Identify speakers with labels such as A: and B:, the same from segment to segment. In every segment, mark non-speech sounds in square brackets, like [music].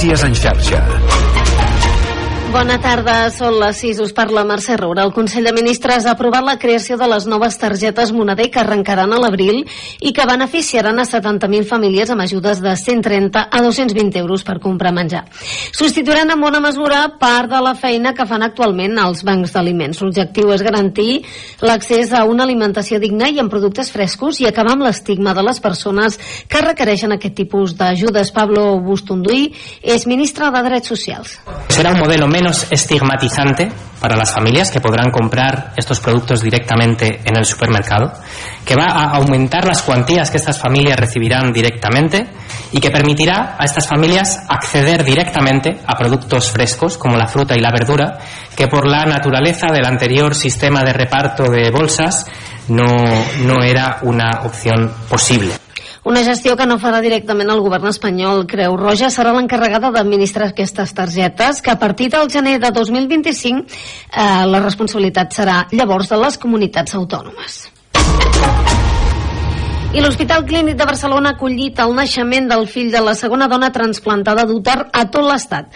A: Notícies en xarxa.
B: Bona tarda, són les 6, us parla Mercè Roura. El Consell de Ministres ha aprovat la creació de les noves targetes moneder que arrencaran a l'abril i que beneficiaran a 70.000 famílies amb ajudes de 130 a 220 euros per comprar menjar. Substituiran en bona mesura part de la feina que fan actualment els bancs d'aliments. L'objectiu és garantir l'accés a una alimentació digna i amb productes frescos i acabar amb l'estigma de les persones que requereixen aquest tipus d'ajudes. Pablo Bustunduí és ministre de Drets Socials.
C: Serà un modelo menos estigmatizante para las familias que podrán comprar estos productos directamente en el supermercado, que va a aumentar las cuantías que estas familias recibirán directamente y que permitirá a estas familias acceder directamente a productos frescos como la fruta y la verdura, que por la naturaleza del anterior sistema de reparto de bolsas no, no era una opción posible.
B: Una gestió que no farà directament el govern espanyol. Creu Roja serà l'encarregada d'administrar aquestes targetes, que a partir del gener de 2025 eh, la responsabilitat serà llavors de les comunitats autònomes. I l'Hospital Clínic de Barcelona ha acollit el naixement del fill de la segona dona transplantada d'úter a tot l'estat.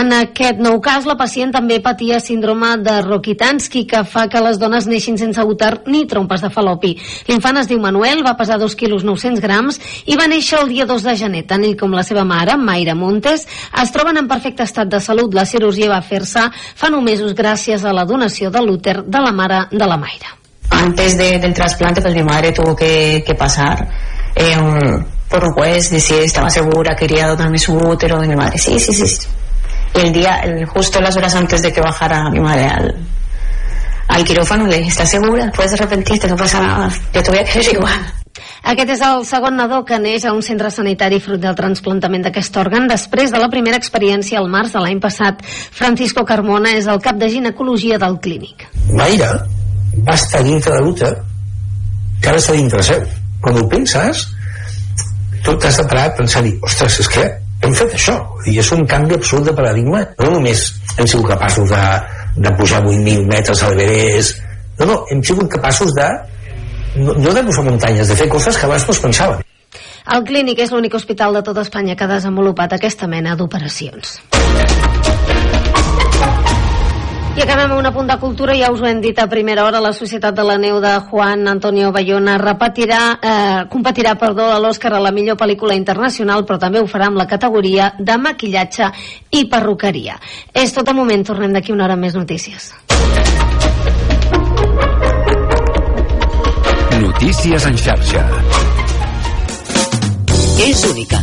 B: En aquest nou cas, la pacient també patia síndrome de Rokitansky, que fa que les dones neixin sense úter ni trompes de falopi. L'infant es diu Manuel, va pesar 2 quilos 900 grams i va néixer el dia 2 de gener. Tant ell com la seva mare, Mayra Montes, es troben en perfecte estat de salut. La cirurgia va fer-se fa nou mesos gràcies a la donació de l'úter de la mare de la Mayra.
D: Antes de, del trasplante, pues mi madre tuvo que, que pasar eh, por un juez, decir, estaba segura, quería donarme su útero, y mi madre, sí, sí, sí. sí. Y el día, el- justo las horas antes de que bajara mi madre al, al quirófano, le dije, ¿estás segura? Puedes arrepentirte, no pasa nada, yo te voy a querer [laughs] igual.
B: Aquest és el segon nadó que neix a un centre sanitari fruit del transplantament d'aquest òrgan després de la primera experiència al març de l'any passat. Francisco Carmona és el cap de ginecologia del clínic.
E: Mayra va estar dintre de l'úter que ara està dintre seu quan ho penses tu t'has de parar a pensar-hi ostres, és que hem fet això i és un canvi absolut de paradigma. No només hem sigut capaços de, de pujar 8.000 metres a l'Everest no, no, hem sigut capaços de no, no de posar muntanyes, de fer coses que abans no es pensaven.
B: El clínic és l'únic hospital de tota Espanya que ha desenvolupat aquesta mena d'operacions. I acabem amb una punt de cultura, ja us ho hem dit a primera hora, la Societat de la Neu de Juan Antonio Bayona repetirà, eh, competirà perdó, a l'Oscar a la millor pel·lícula internacional, però també ho farà amb la categoria de maquillatge i perruqueria. És tot el moment, tornem d'aquí una hora amb més notícies.
A: Notícies en xarxa.
F: És única,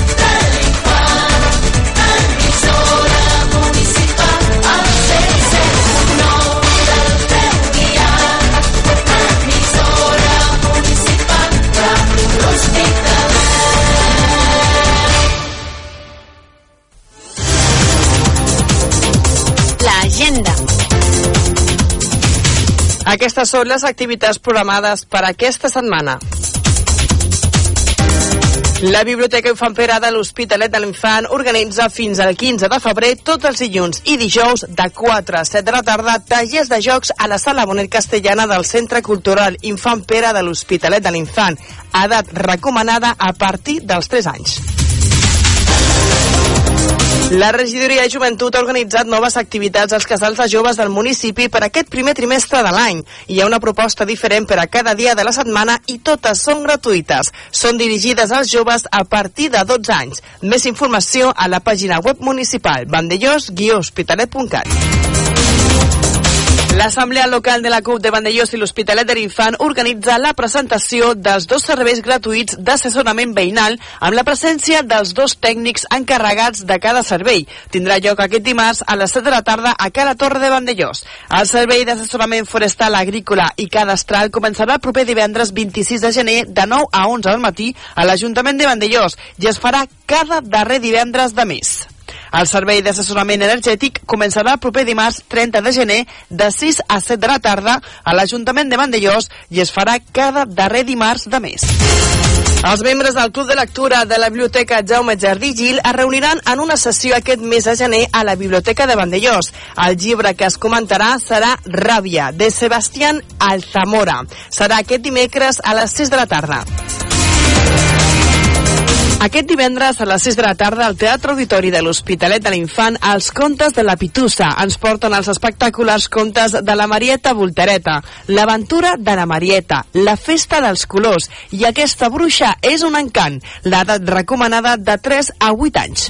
G: Aquestes són les activitats programades per aquesta setmana. La Biblioteca Infant Pere de l'Hospitalet de l'Infant organitza fins al 15 de febrer tots els dilluns i dijous de 4 a 7 de la tarda tallers de jocs a la Sala Bonet Castellana del Centre Cultural Infant Pere de l'Hospitalet de l'Infant, edat recomanada a partir dels 3 anys. La regidoria de joventut ha organitzat noves activitats als casals de joves del municipi per aquest primer trimestre de l'any. Hi ha una proposta diferent per a cada dia de la setmana i totes són gratuïtes. Són dirigides als joves a partir de 12 anys. Més informació a la pàgina web municipal vandellós-hospitalet.cat. L'Assemblea Local de la CUP de Vandellós i l'Hospitalet de l'Infant organitza la presentació dels dos serveis gratuïts d'assessorament veïnal amb la presència dels dos tècnics encarregats de cada servei. Tindrà lloc aquest dimarts a les 7 de la tarda a Cala Torre de Vandellós. El servei d'assessorament forestal, agrícola i cadastral començarà el proper divendres 26 de gener de 9 a 11 del matí a l'Ajuntament de Vandellós i es farà cada darrer divendres de mes. El servei d'assessorament energètic començarà el proper dimarts 30 de gener de 6 a 7 de la tarda a l'Ajuntament de Vandellós i es farà cada darrer dimarts de mes. Els membres del Club de Lectura de la Biblioteca Jaume Jardí Gil es reuniran en una sessió aquest mes de gener a la Biblioteca de Vandellós. El llibre que es comentarà serà Ràbia, de Sebastián Alzamora. Serà aquest dimecres a les 6 de la tarda. Aquest divendres a les 6 de la tarda al Teatre Auditori de l'Hospitalet de l'Infant els contes de la Pitussa ens porten els espectaculars contes de la Marieta Voltereta, l'aventura de la Marieta, la festa dels colors i aquesta bruixa és un encant, l'edat recomanada de 3 a 8 anys.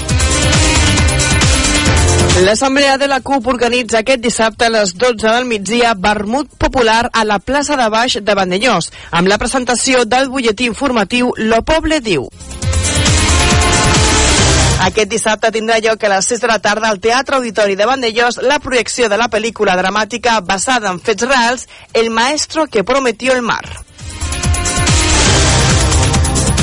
G: L'Assemblea de la CUP organitza aquest dissabte a les 12 del migdia vermut popular a la plaça de Baix de Vandellós, amb la presentació del butlletí informatiu Lo Poble Diu. Aquest dissabte tindrà lloc a les 6 de la tarda al Teatre Auditori de Vandellós la projecció de la pel·lícula dramàtica basada en fets reals El maestro que prometió el mar.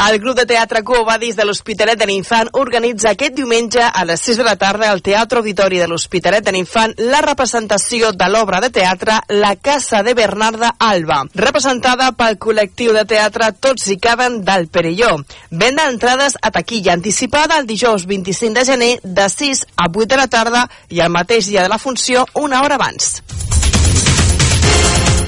G: El grup de teatre Covadis de l'Hospitalet de l'Infant organitza aquest diumenge a les 6 de la tarda al Teatre Auditori de l'Hospitalet de l'Infant la representació de l'obra de teatre La Casa de Bernarda Alba, representada pel col·lectiu de teatre Tots hi caben del Perelló. Venda entrades a taquilla anticipada el dijous 25 de gener de 6 a 8 de la tarda i el mateix dia de la funció una hora abans.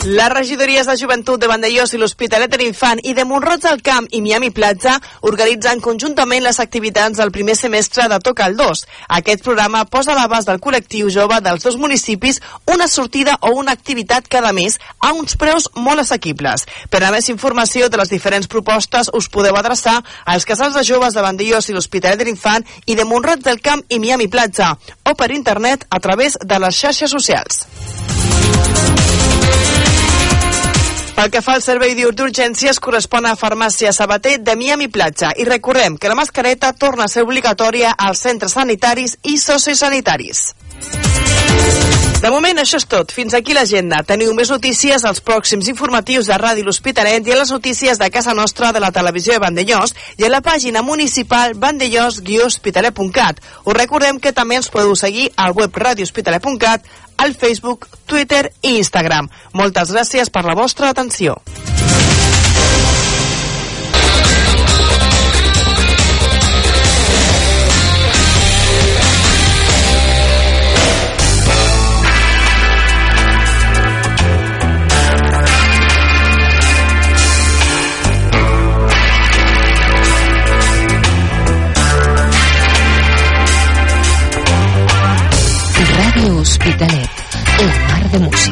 G: Les regidories de joventut de Vandellós i l'Hospitalet de l'Infant i de Montroig del Camp i Miami Platja organitzen conjuntament les activitats del primer semestre de Toca el 2. Aquest programa posa a l'abast del col·lectiu jove dels dos municipis una sortida o una activitat cada mes a uns preus molt assequibles. Per a més informació de les diferents propostes us podeu adreçar als casals de joves de Vandellós i l'Hospitalet de l'Infant i de Montroig del Camp i Miami Platja o per internet a través de les xarxes socials. Pel que fa al servei diur d'urgències correspon a Farmàcia Sabater de Miami Platja i recordem que la mascareta torna a ser obligatòria als centres sanitaris i sociosanitaris. De moment, això és tot. Fins aquí l'agenda. Teniu més notícies als pròxims informatius de Ràdio L'Hospitalet i a les notícies de casa nostra de la televisió de Vandellós i a la pàgina municipal vandellós-hospitalet.cat. Us recordem que també ens podeu seguir al web radiohospitalet.cat, al Facebook, Twitter i Instagram. Moltes gràcies per la vostra atenció.
H: Ràdio Hospitalet,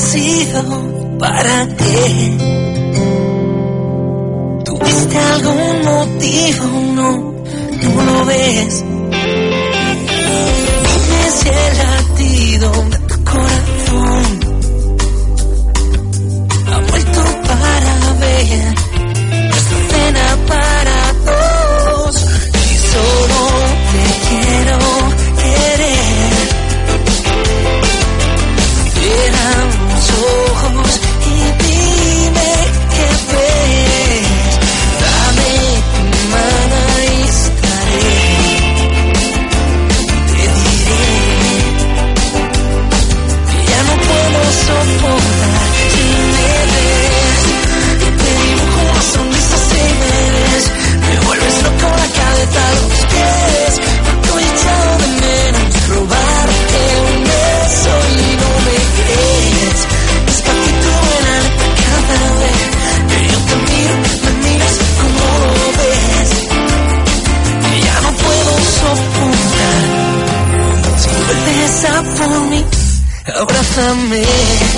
H: vacío,
I: ¿para qué? ¿Tuviste algún motivo? No, tú lo ves. Dime si el latido de tu corazón ha vuelto para ver esta cena para to me.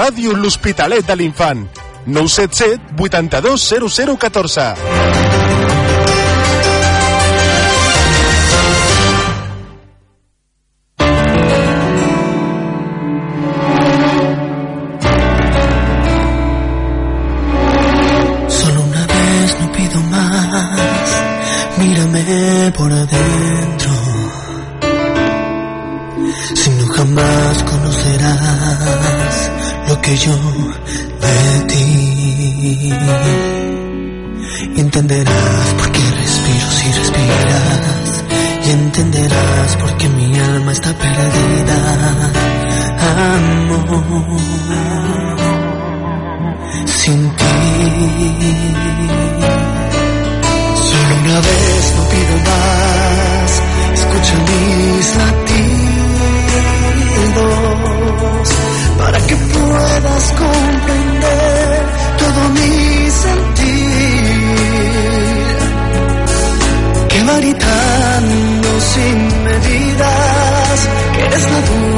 H: Ràdio L'Hospitalet de l'Infant. 977
I: 820014. no pido más, escucha mis latidos para que puedas comprender todo mi sentir. Que maritando sin medidas, que eres la
J: dura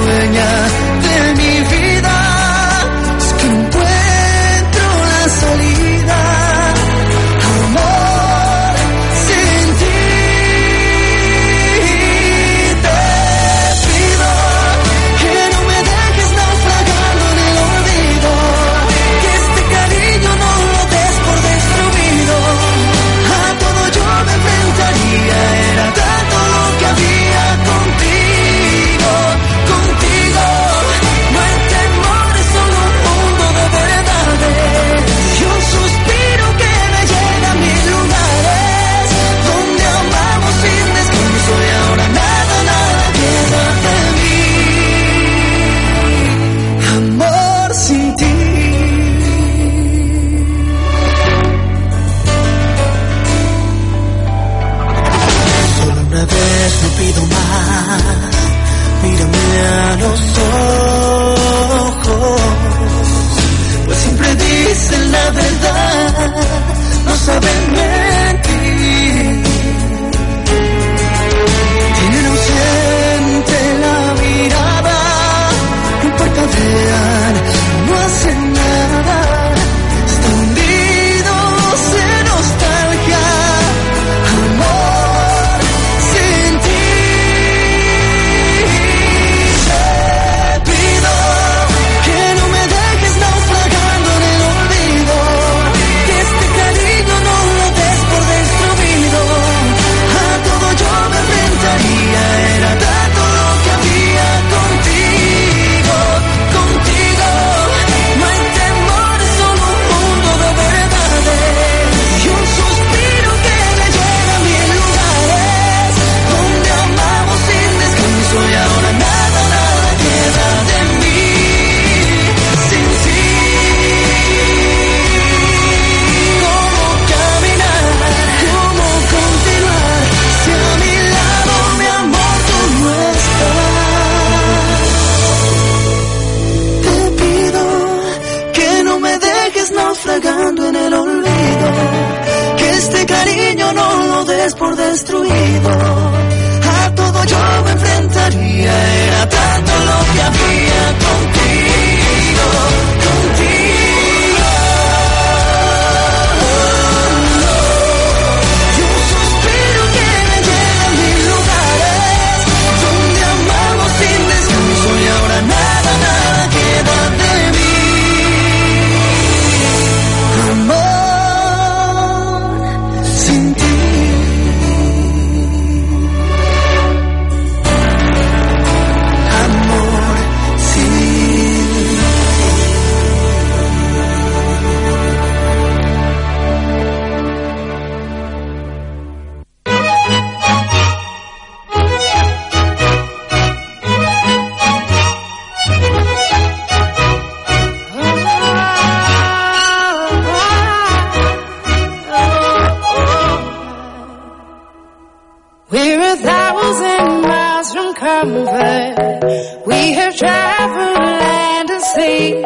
K: We're a thousand miles from comfort. We have traveled land and sea.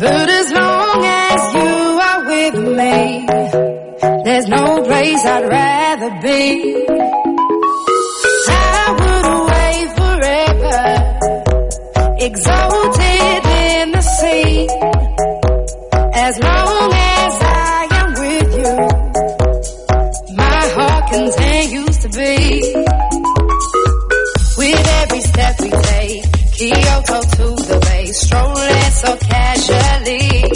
K: But as long as you are with me, there's no place I'd rather be. I would away forever, exalted. so casually.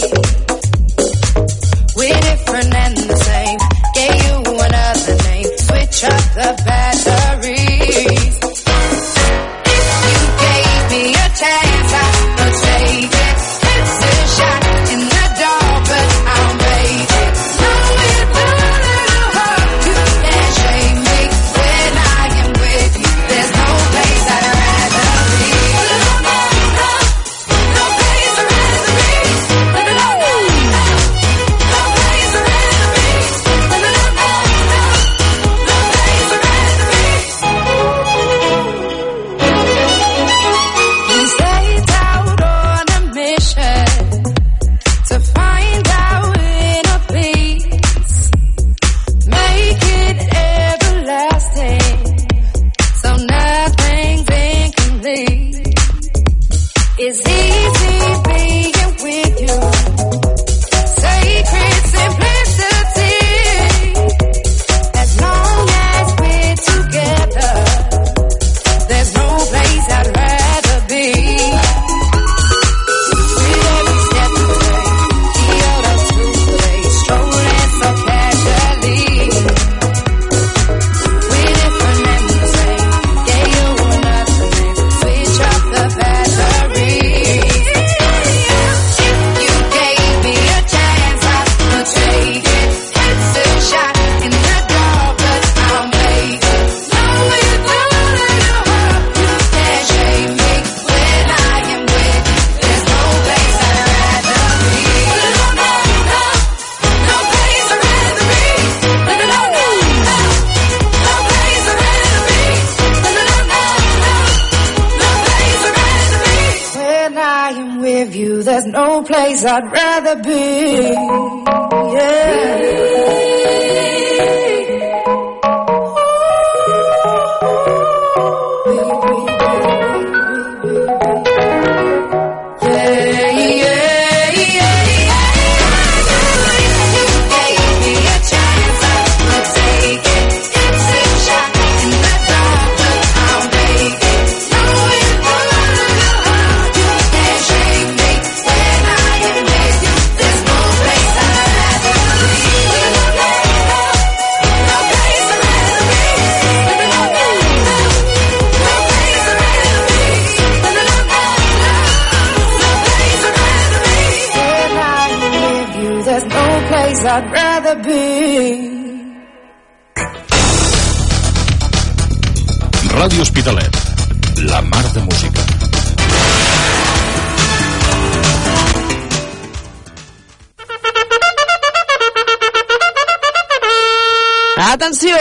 K: I'd rather be.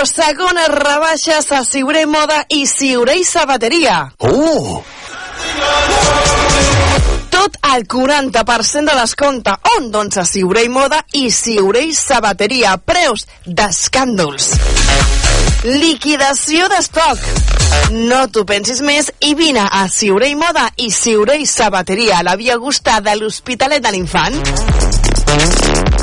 G: Segones rebaixes a Siuré Moda i Siuré i Sabateria.
E: Oh!
G: Tot el 40% de descompte. On? Doncs a Siuré i Moda i Siuré i Sabateria. Preus d'escàndols. Liquidació d'estoc. No t'ho pensis més i vine a Siuré i Moda i Siuré i Sabateria a la Via Augusta de l'Hospitalet de l'Infant.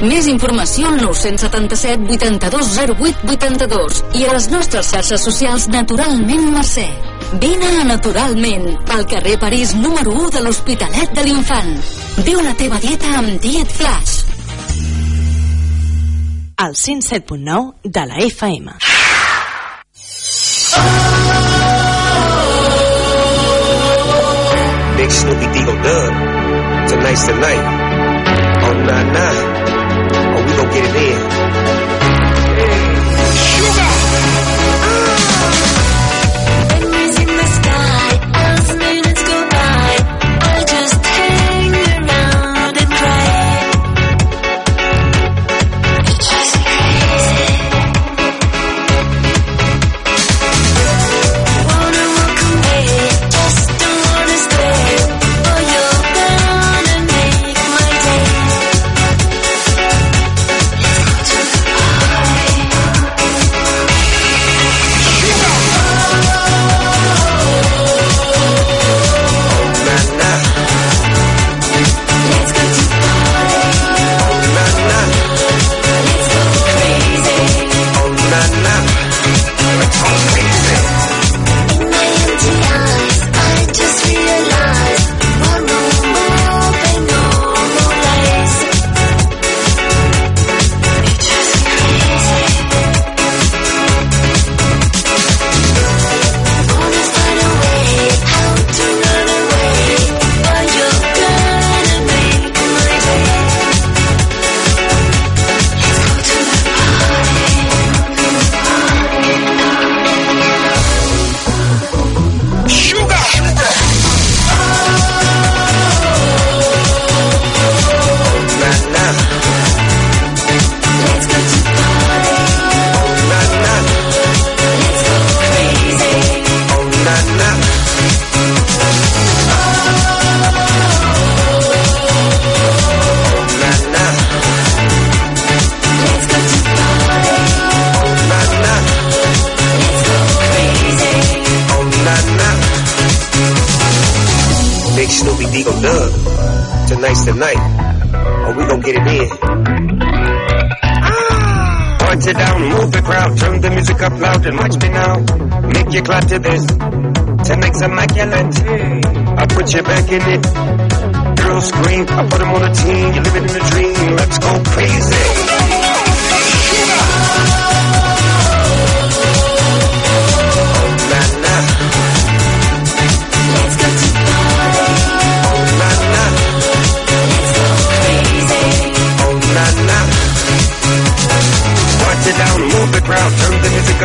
L: Més informació al 977 82 08 82 i a les nostres xarxes socials Naturalment Mercè. Vine a Naturalment, al carrer París número 1 de l'Hospitalet de l'Infant. Viu la teva dieta amb Diet Flash.
M: al 107.9 de la FM.
N: Big Snoopy Deagle Dub. Tonight's the night. Oh, nah, nah. Get
O: quiere ver.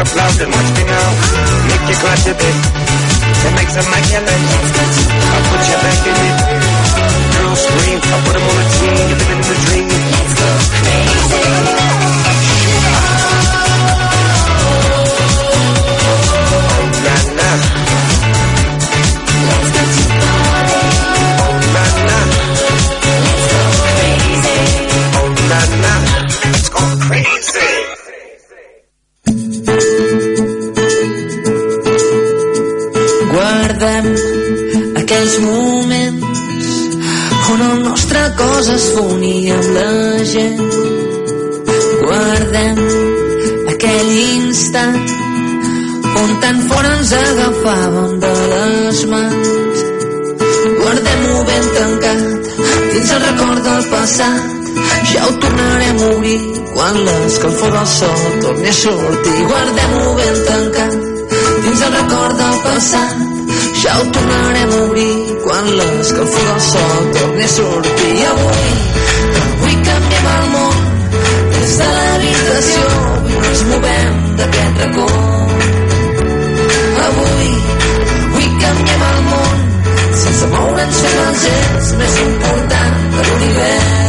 O: Up loud and now. Make you clap to this. It
N: makes a immaculate. I put you back in it. Girls scream, I put them on a team, you're living the dream. Let's go Let's
I: quan l'escalfor del sol torni a sortir. Guardem-ho ben tancat dins el record del passat. Ja ho tornarem a obrir quan l'escalfor del sol torni a sortir. I avui, avui canviem el món des de l'habitació. Avui no ens movem d'aquest racó. Avui, avui canviem el món sense moure'ns fent el gest més important de l'univers.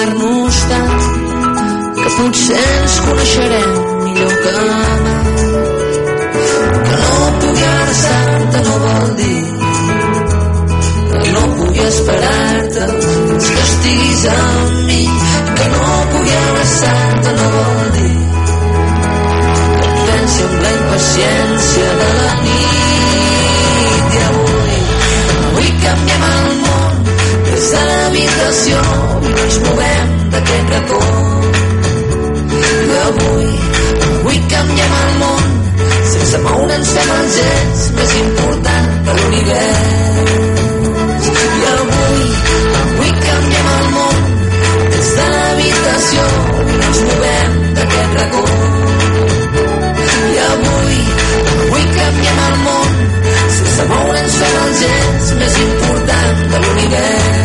I: Parlar-nos tant que potser ens coneixerem millor que mai. Que no pugui abraçar-te no vol dir que no pugui esperar-te fins que estiguis amb mi. Que no pugui abraçar-te no vol dir que et pensi amb la impaciència de la nit. I avui, avui canviem el món des de l'habitació i no ens movem d'aquest racó. I avui, avui canviem el món sense moure'ns fem el gest més important de l'univers. I avui, avui canviem el món des de l'habitació i no ens movem d'aquest racó. I avui, avui canviem el món sense moure'ns fem el gest més important de l'univers.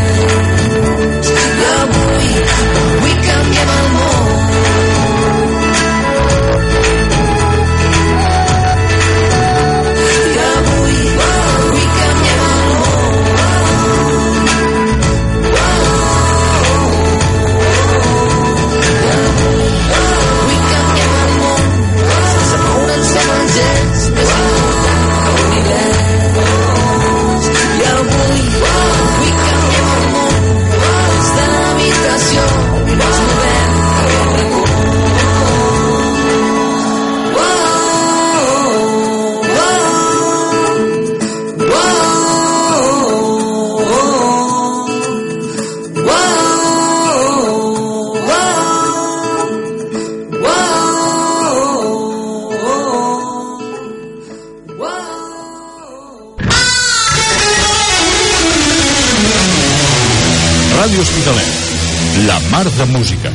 P: Ràdio Hospitalet. La mar de música.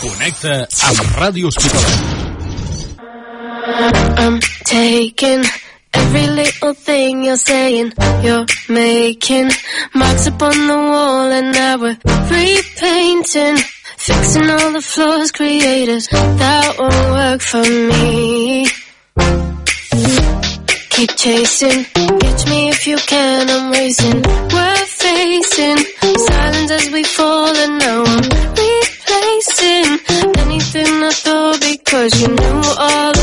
P: Connecta amb Ràdio Hospitalet.
Q: I'm taking every little thing you're saying. You're making marks upon the wall, and now we're repainting, fixing all the flaws created. That won't work for me. Keep chasing, catch me if you can. I'm racing. We're facing silence as we fall, and now I'm replacing anything I thought because you knew all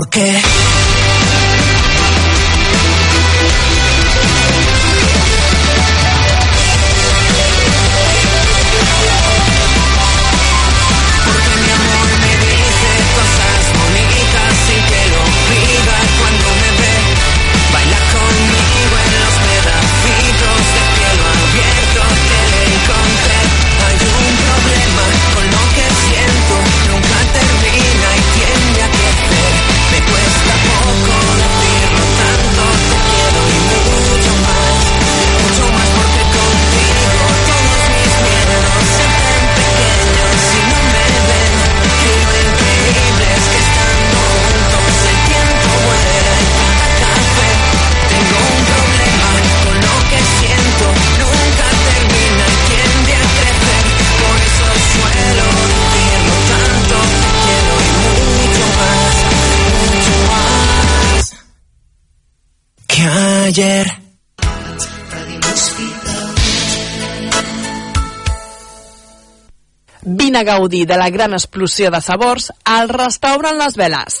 I: ¿Por qué? ayer.
G: Vine a gaudir de la gran explosió de sabors al restaurant Les Veles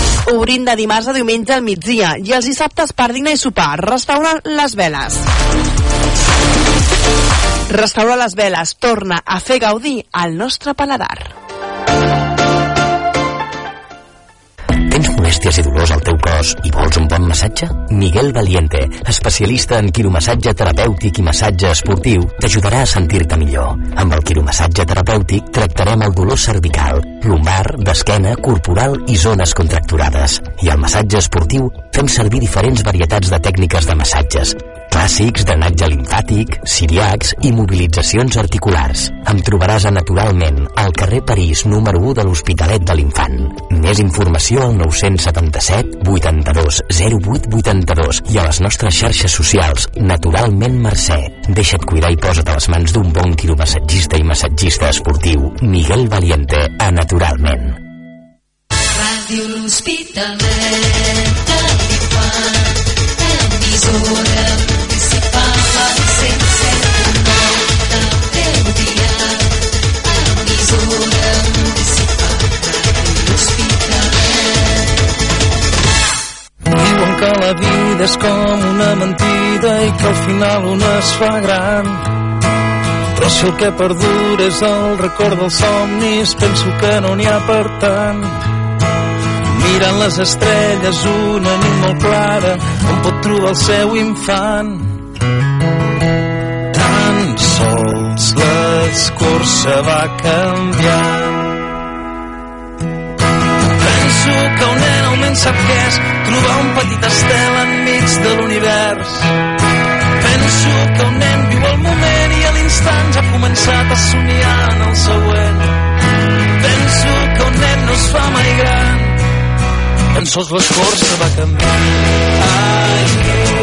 G: Obrint de dimarts a diumenge al migdia i els dissabtes per dinar i sopar. Restaurant Les Veles. Restaurant Les Veles torna a fer gaudir al nostre paladar.
R: Molèsties i dolors al teu cos i vols un bon massatge? Miguel Valiente, especialista en quiromassatge terapèutic i massatge esportiu, t'ajudarà a sentir-te millor. Amb el quiromassatge terapèutic tractarem el dolor cervical, lumbar, d'esquena, corporal i zones contracturades. I al massatge esportiu fem servir diferents varietats de tècniques de massatges, clàssics, drenatge limfàtic, siriacs i mobilitzacions articulars. Em trobaràs a Naturalment, al carrer París, número 1 de l'Hospitalet de l'Infant. Més informació al 977 82 08 82 i a les nostres xarxes socials Naturalment Mercè. Deixa't cuidar i posa't a les mans d'un bon quiromassatgista i massatgista esportiu. Miguel Valiente, a Naturalment.
K: Ràdio L'Hospitalet de l'Infant, emissora
S: la vida és com una mentida i que al final un es fa gran. Però si el que perdura és el record dels somnis, penso que no n'hi ha per tant. Mirant les estrelles una nit molt clara, on pot trobar el seu infant. Tan sols l'escorça va canviant. Penso que un nen almenys sap què és trobar un petit estel enmig de l'univers. Penso que un nen viu el moment i a l'instant ja ha començat a somiar en el següent. Penso que un nen no es fa mai gran, tan sols l'escorça va canviar. Ai,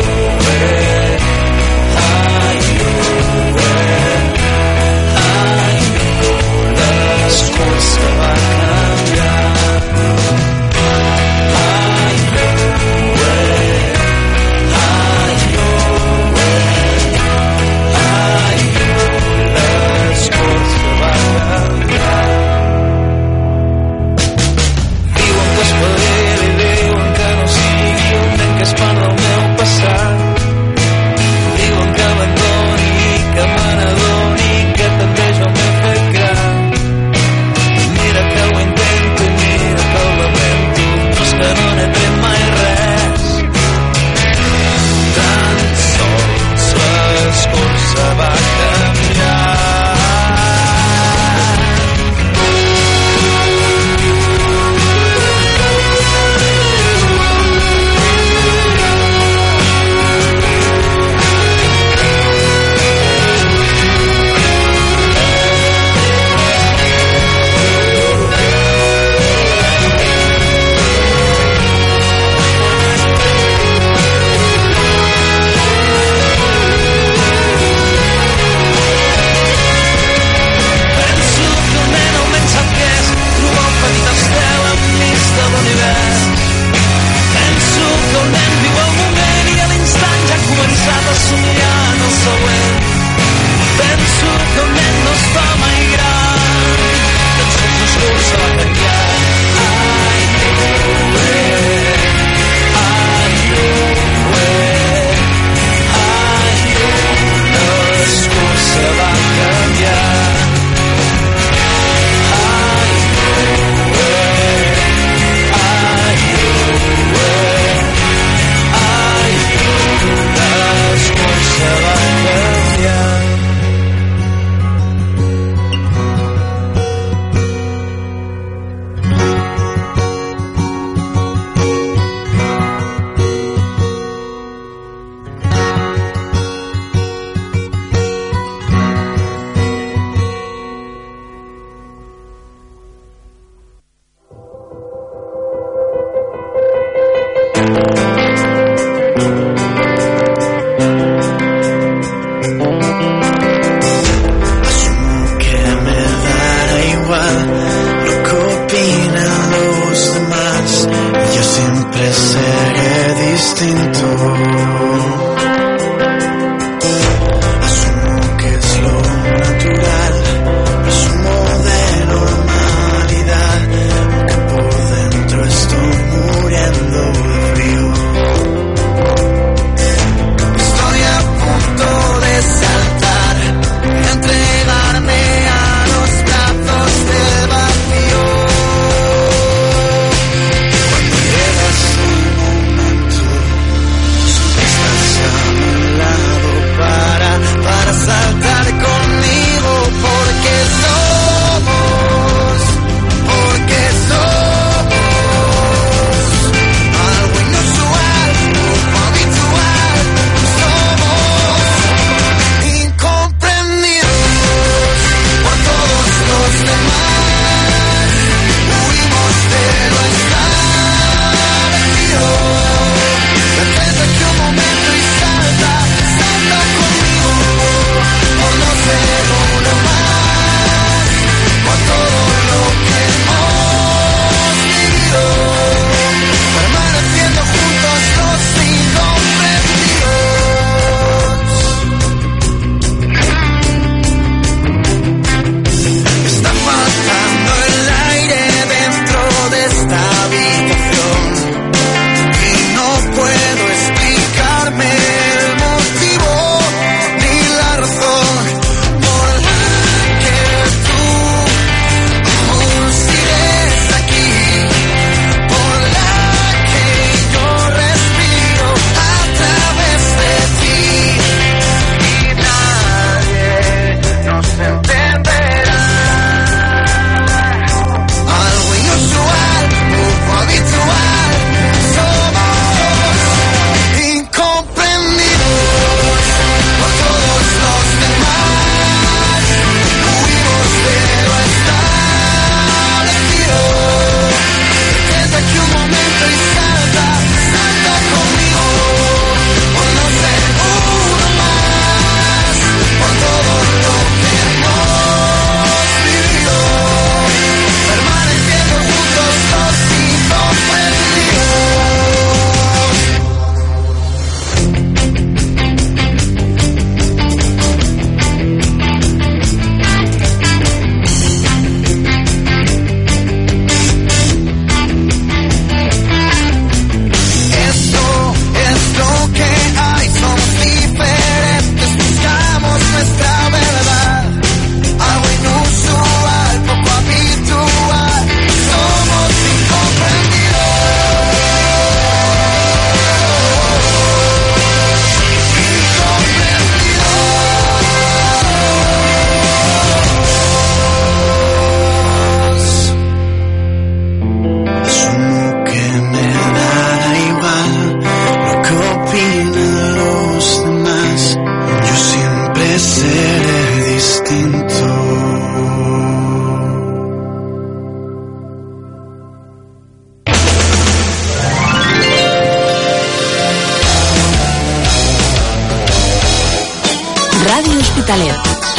M: Ràdio Hospitalet,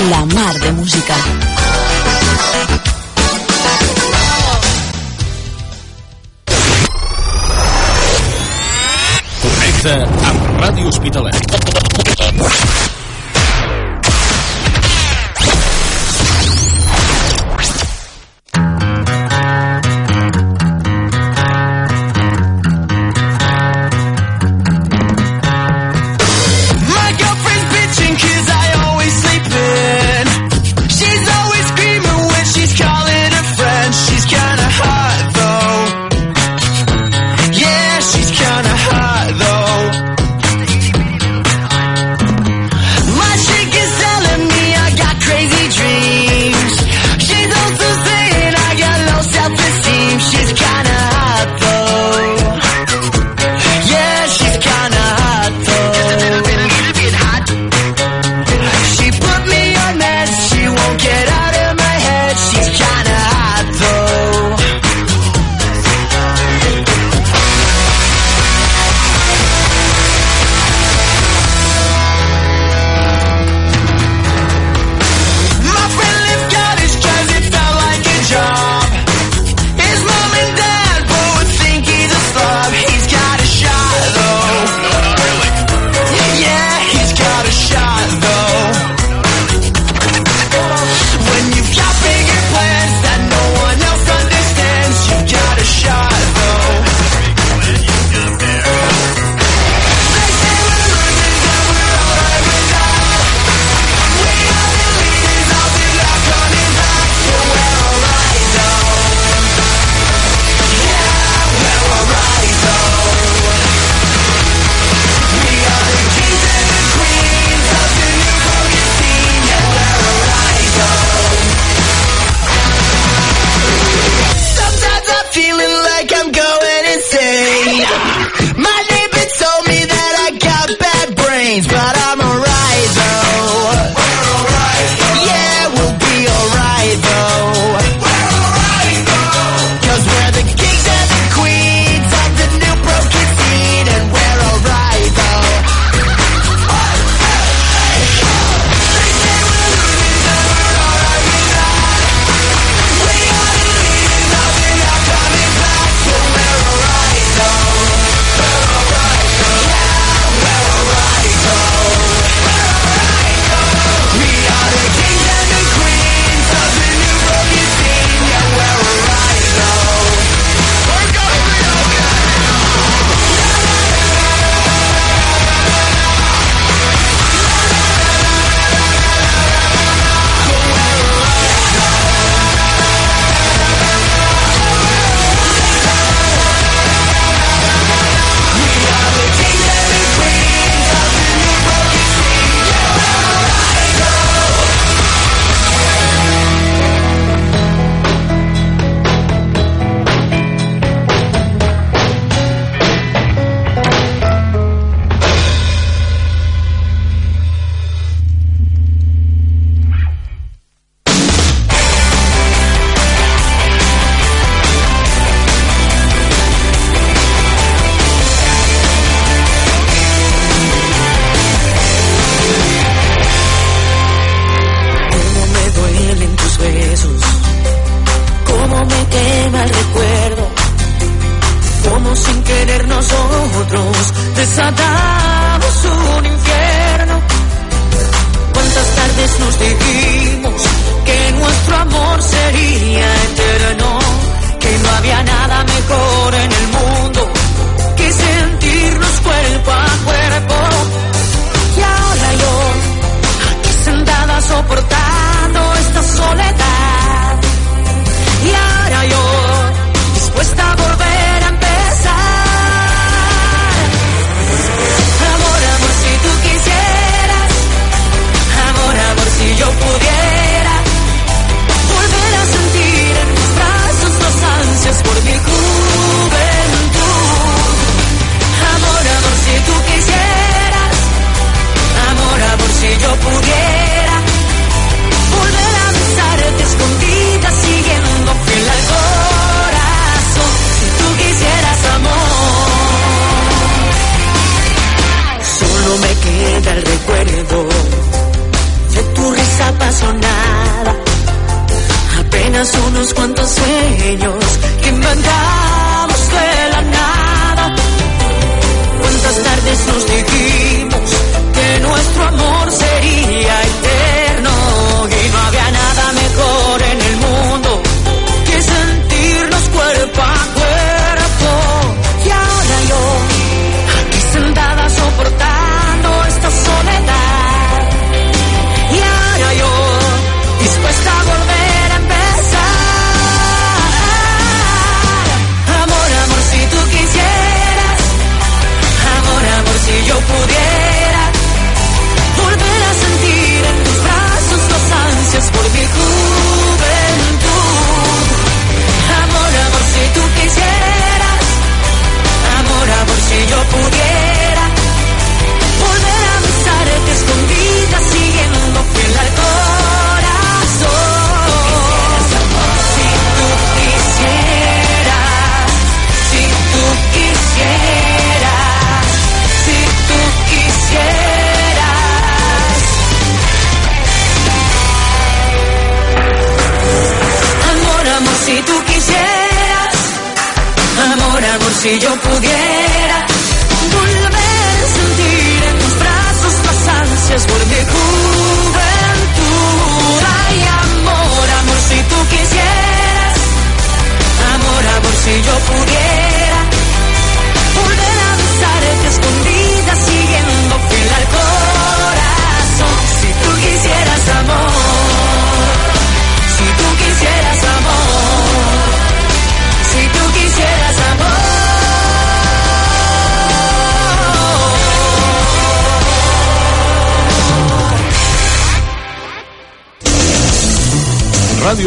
M: la mar de música.
J: Connecta amb Ràdio Hospitalet.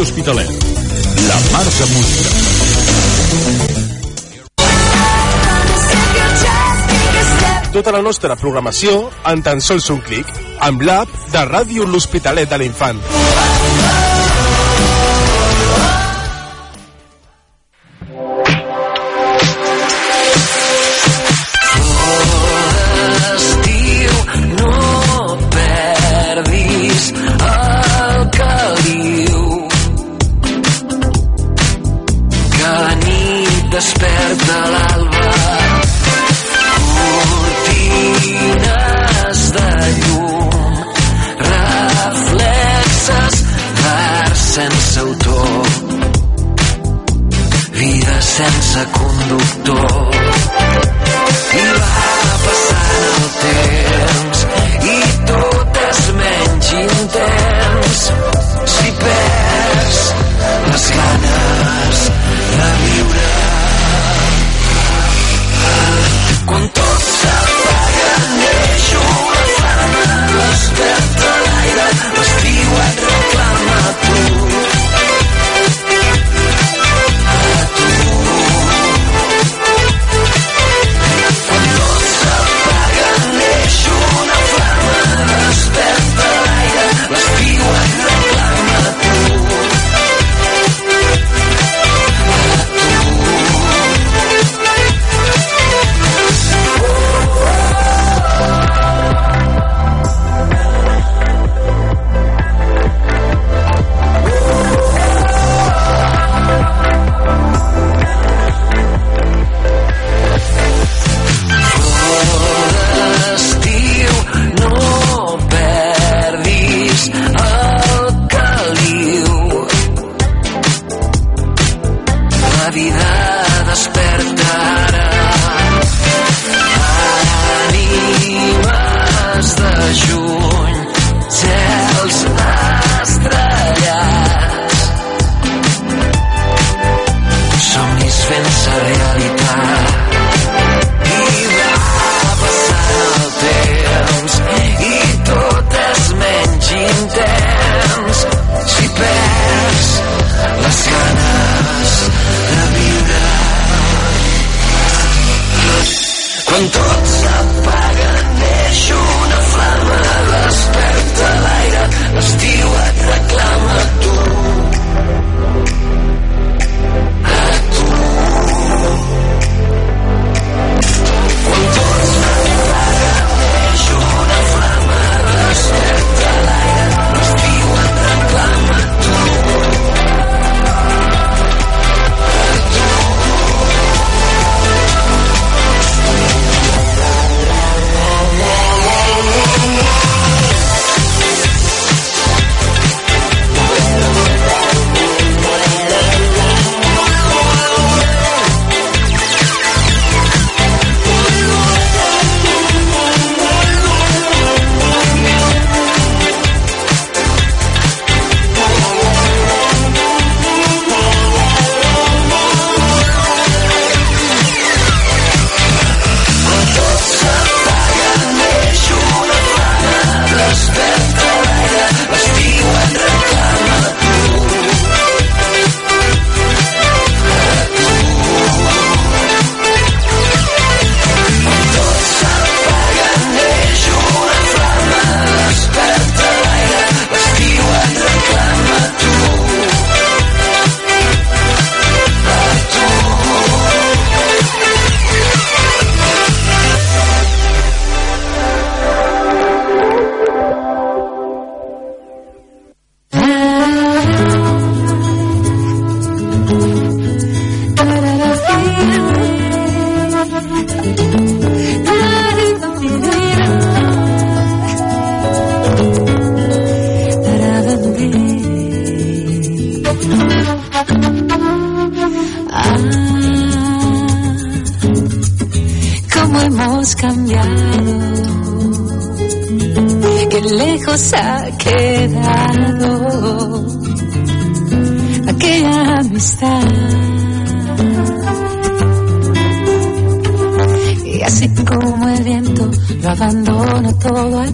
J: Hospitalet. La marxa Música.
H: Tota la nostra programació en tan sols un clic amb l'app de Ràdio L'Hospitalet de l'Infant.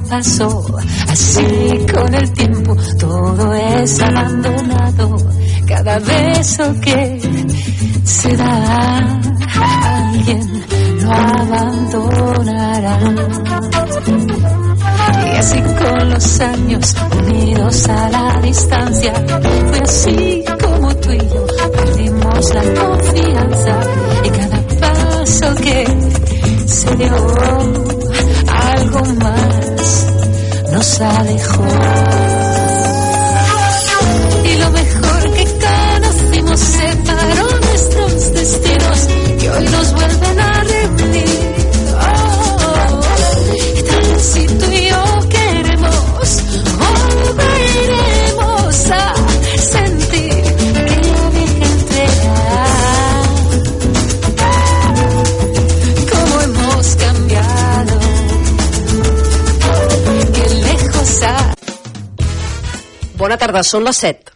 I: pasó. Así con el tiempo todo es abandonado. Cada beso que
T: són les 7.